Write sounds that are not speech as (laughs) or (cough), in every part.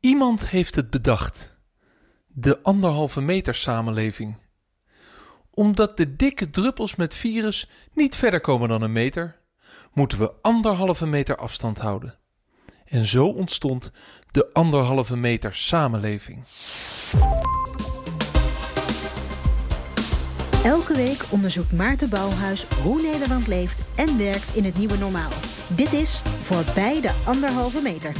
Iemand heeft het bedacht. De anderhalve meter samenleving. Omdat de dikke druppels met virus niet verder komen dan een meter, moeten we anderhalve meter afstand houden. En zo ontstond de anderhalve meter samenleving. Elke week onderzoekt Maarten Bouwhuis hoe Nederland leeft en werkt in het nieuwe normaal. Dit is Voorbij de Anderhalve Meter.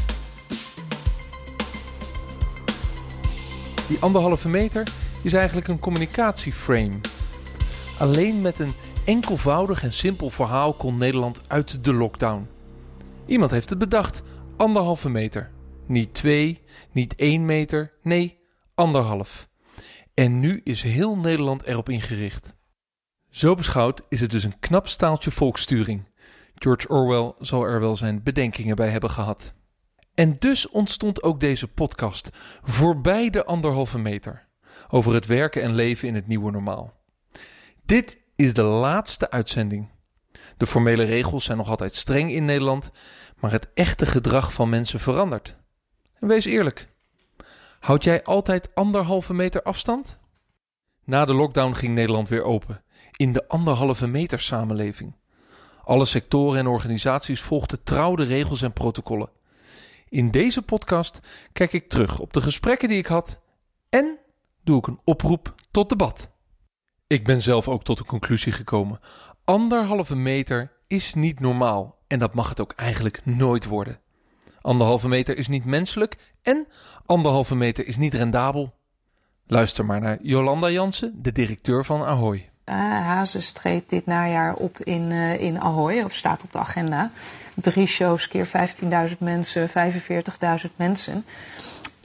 Die anderhalve meter is eigenlijk een communicatieframe. Alleen met een enkelvoudig en simpel verhaal kon Nederland uit de lockdown. Iemand heeft het bedacht: anderhalve meter. Niet twee, niet één meter, nee, anderhalf. En nu is heel Nederland erop ingericht. Zo beschouwd is het dus een knap staaltje volkssturing. George Orwell zal er wel zijn bedenkingen bij hebben gehad. En dus ontstond ook deze podcast, voorbij de anderhalve meter, over het werken en leven in het nieuwe normaal. Dit is de laatste uitzending. De formele regels zijn nog altijd streng in Nederland, maar het echte gedrag van mensen verandert. En wees eerlijk. Houd jij altijd anderhalve meter afstand? Na de lockdown ging Nederland weer open, in de anderhalve meter samenleving. Alle sectoren en organisaties volgden trouw de regels en protocollen. In deze podcast kijk ik terug op de gesprekken die ik had en doe ik een oproep tot debat. Ik ben zelf ook tot de conclusie gekomen: anderhalve meter is niet normaal en dat mag het ook eigenlijk nooit worden. Anderhalve meter is niet menselijk en anderhalve meter is niet rendabel. Luister maar naar Jolanda Jansen, de directeur van Ahoy. Uh, Hazes treedt dit najaar op in, uh, in Ahoy, of staat op de agenda. Drie shows keer 15.000 mensen, 45.000 mensen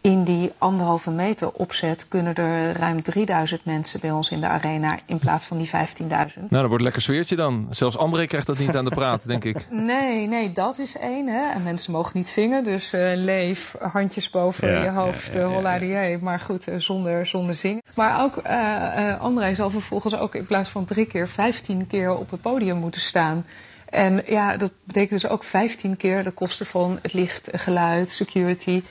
in die anderhalve meter opzet kunnen er ruim 3000 mensen bij ons in de arena in plaats van die 15.000. Nou, dat wordt lekker sfeertje dan. Zelfs André krijgt dat niet aan de praat, denk ik. (laughs) Nee, nee, dat is één. Hè. En mensen mogen niet zingen, dus uh, leef, handjes boven ja, je hoofd, ja, ja, ja Maar goed, uh, zonder, zonder zingen. Maar ook uh, André zal vervolgens ook in plaats van drie keer, 15 keer op het podium moeten staan. En ja, dat betekent dus ook 15 keer de kosten van het licht, geluid, security.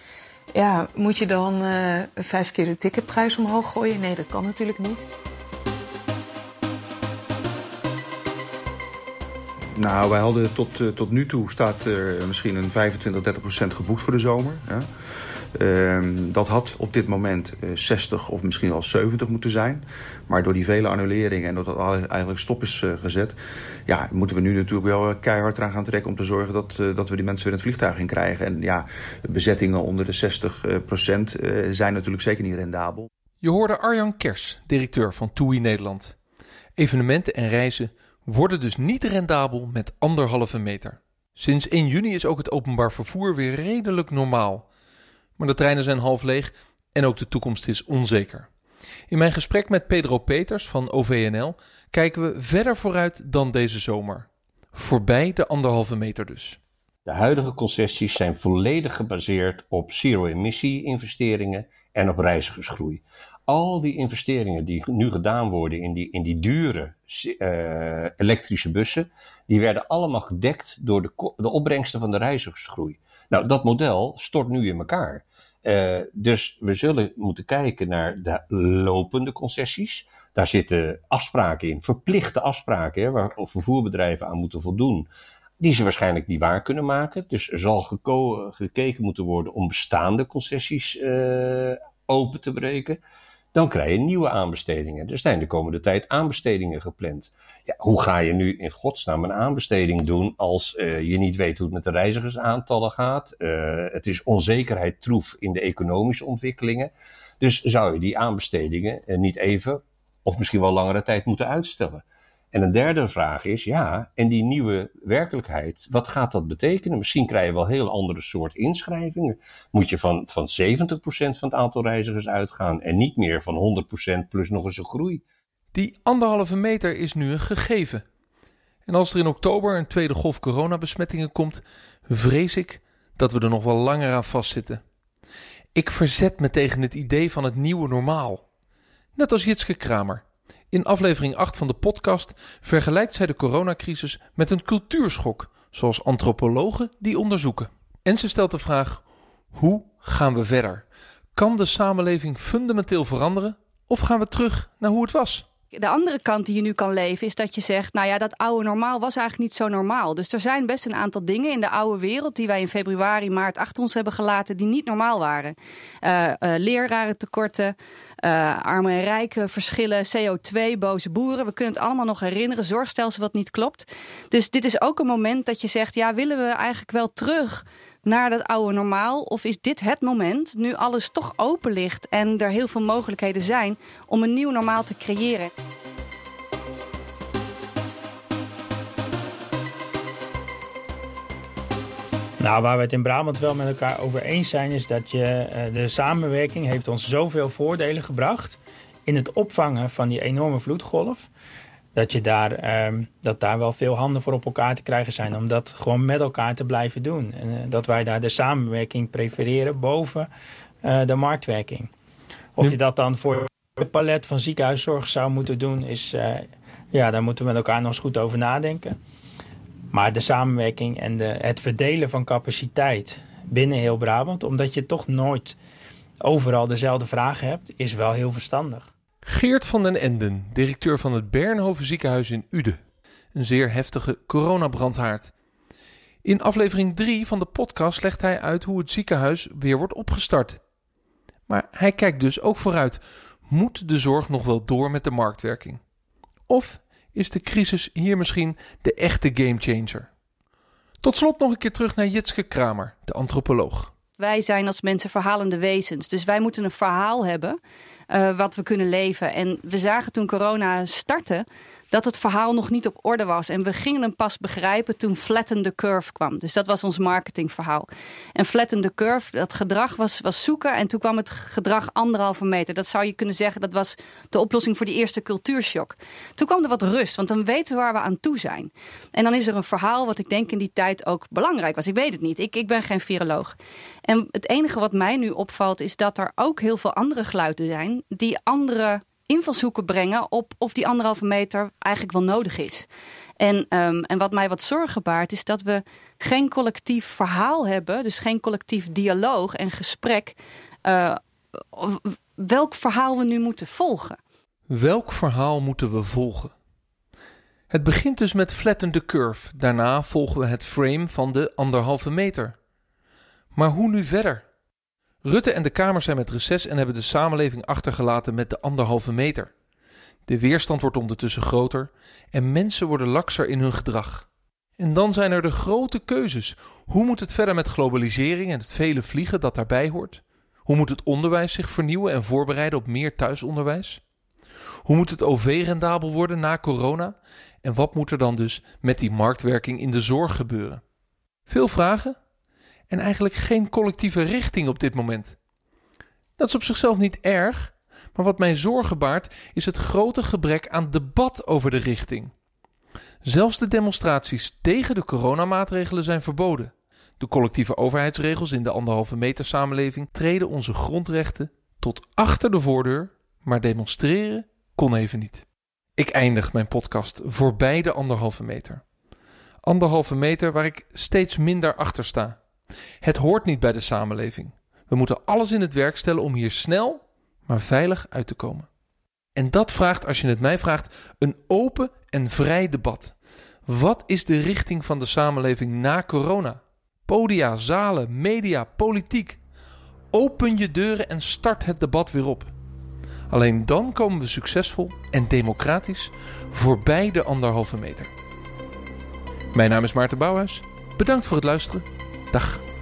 Ja, moet je dan uh, vijf keer de ticketprijs omhoog gooien? Nee, dat kan natuurlijk niet. Nou, wij hadden tot, uh, tot nu toe staat er uh, misschien een 25, 30 procent geboekt voor de zomer. Uh, dat had op dit moment 60 of misschien wel 70 moeten zijn. Maar door die vele annuleringen en doordat dat eigenlijk stop is uh, gezet... Ja, moeten we nu natuurlijk wel keihard eraan gaan trekken om te zorgen dat, dat we die mensen weer in het vliegtuig in krijgen. En ja, bezettingen onder de 60 uh, procent zijn natuurlijk zeker niet rendabel. Je hoorde Arjan Kers, directeur van TUI Nederland. Evenementen en reizen worden dus niet rendabel met anderhalve meter. Sinds 1 juni is ook het openbaar vervoer weer redelijk normaal. Maar de treinen zijn half leeg en ook de toekomst is onzeker. In mijn gesprek met Pedro Peters van OVNL kijken we verder vooruit dan deze zomer. Voorbij de anderhalve meter dus. De huidige concessies zijn volledig gebaseerd op zero-emissie investeringen en op reizigersgroei. Al die investeringen die nu gedaan worden in die, in die dure uh, elektrische bussen, die werden allemaal gedekt door de, de opbrengsten van de reizigersgroei. Nou, dat model stort nu in elkaar. Uh, dus we zullen moeten kijken naar de lopende concessies. Daar zitten afspraken in, verplichte afspraken, waar vervoerbedrijven aan moeten voldoen. Die ze waarschijnlijk niet waar kunnen maken. Dus er zal gekeken moeten worden om bestaande concessies uh, open te breken. Dan krijg je nieuwe aanbestedingen. Er zijn de komende tijd aanbestedingen gepland. Ja, hoe ga je nu in godsnaam een aanbesteding doen als uh, je niet weet hoe het met de reizigersaantallen gaat? Uh, het is onzekerheid troef in de economische ontwikkelingen. Dus zou je die aanbestedingen uh, niet even of misschien wel langere tijd moeten uitstellen? En een derde vraag is, ja, en die nieuwe werkelijkheid, wat gaat dat betekenen? Misschien krijg je wel heel andere soort inschrijvingen. Moet je van, van 70% van het aantal reizigers uitgaan en niet meer van 100% plus nog eens een groei? Die anderhalve meter is nu een gegeven. En als er in oktober een tweede golf coronabesmettingen komt, vrees ik dat we er nog wel langer aan vastzitten. Ik verzet me tegen het idee van het nieuwe normaal. Net als Jitske Kramer. In aflevering 8 van de podcast vergelijkt zij de coronacrisis met een cultuurschok, zoals antropologen die onderzoeken. En ze stelt de vraag: Hoe gaan we verder? Kan de samenleving fundamenteel veranderen of gaan we terug naar hoe het was? De andere kant die je nu kan leven is dat je zegt, nou ja, dat oude normaal was eigenlijk niet zo normaal. Dus er zijn best een aantal dingen in de oude wereld die wij in februari, maart achter ons hebben gelaten, die niet normaal waren. Uh, uh, lerarentekorten, uh, arme en rijke verschillen, CO2, boze boeren. We kunnen het allemaal nog herinneren, zorgstelsel wat niet klopt. Dus dit is ook een moment dat je zegt, ja, willen we eigenlijk wel terug naar dat oude normaal? Of is dit het moment, nu alles toch open ligt en er heel veel mogelijkheden zijn om een nieuw normaal te creëren? Nou, waar we het in Brabant wel met elkaar over eens zijn, is dat je, de samenwerking heeft ons zoveel voordelen gebracht in het opvangen van die enorme vloedgolf dat, je daar, um, dat daar wel veel handen voor op elkaar te krijgen zijn om dat gewoon met elkaar te blijven doen. En uh, dat wij daar de samenwerking prefereren boven uh, de marktwerking. Of je dat dan voor het palet van ziekenhuiszorg zou moeten doen, is, uh, ja, daar moeten we met elkaar nog eens goed over nadenken. Maar de samenwerking en de, het verdelen van capaciteit binnen heel Brabant, omdat je toch nooit overal dezelfde vragen hebt, is wel heel verstandig. Geert van den Enden, directeur van het Bernhoven ziekenhuis in Uden. Een zeer heftige coronabrandhaard. In aflevering 3 van de podcast legt hij uit hoe het ziekenhuis weer wordt opgestart. Maar hij kijkt dus ook vooruit. Moet de zorg nog wel door met de marktwerking? Of is de crisis hier misschien de echte gamechanger? Tot slot nog een keer terug naar Jitske Kramer, de antropoloog. Wij zijn als mensen verhalende wezens, dus wij moeten een verhaal hebben wat we kunnen leven. En we zagen toen corona startte dat het verhaal nog niet op orde was. En we gingen hem pas begrijpen toen Flatten the Curve kwam. Dus dat was ons marketingverhaal. En Flatten the Curve, dat gedrag was, was zoeken. En toen kwam het gedrag anderhalve meter. Dat zou je kunnen zeggen, dat was de oplossing voor die eerste cultuurshock. Toen kwam er wat rust, want dan weten we waar we aan toe zijn. En dan is er een verhaal wat ik denk in die tijd ook belangrijk was. Ik weet het niet, ik, ik ben geen viroloog. En het enige wat mij nu opvalt is dat er ook heel veel andere geluiden zijn... die andere invalshoeken brengen op of die anderhalve meter eigenlijk wel nodig is. En, um, en wat mij wat zorgen baart is dat we geen collectief verhaal hebben, dus geen collectief dialoog en gesprek, uh, welk verhaal we nu moeten volgen. Welk verhaal moeten we volgen? Het begint dus met flatten the curve. Daarna volgen we het frame van de anderhalve meter. Maar hoe nu verder? Rutte en de Kamer zijn met reces en hebben de samenleving achtergelaten met de anderhalve meter. De weerstand wordt ondertussen groter en mensen worden lakser in hun gedrag. En dan zijn er de grote keuzes. Hoe moet het verder met globalisering en het vele vliegen dat daarbij hoort? Hoe moet het onderwijs zich vernieuwen en voorbereiden op meer thuisonderwijs? Hoe moet het OV rendabel worden na corona? En wat moet er dan dus met die marktwerking in de zorg gebeuren? Veel vragen en eigenlijk geen collectieve richting op dit moment. Dat is op zichzelf niet erg, maar wat mij zorgen baart is het grote gebrek aan debat over de richting. Zelfs de demonstraties tegen de coronamaatregelen zijn verboden. De collectieve overheidsregels in de anderhalve meter samenleving treden onze grondrechten tot achter de voordeur, maar demonstreren kon even niet. Ik eindig mijn podcast voorbij de anderhalve meter. Anderhalve meter waar ik steeds minder achter sta. Het hoort niet bij de samenleving. We moeten alles in het werk stellen om hier snel, maar veilig uit te komen. En dat vraagt, als je het mij vraagt, een open en vrij debat. Wat is de richting van de samenleving na corona? Podia, zalen, media, politiek. Open je deuren en start het debat weer op. Alleen dan komen we succesvol en democratisch voorbij de anderhalve meter. Mijn naam is Maarten Bouwhuis. Bedankt voor het luisteren. Фактах.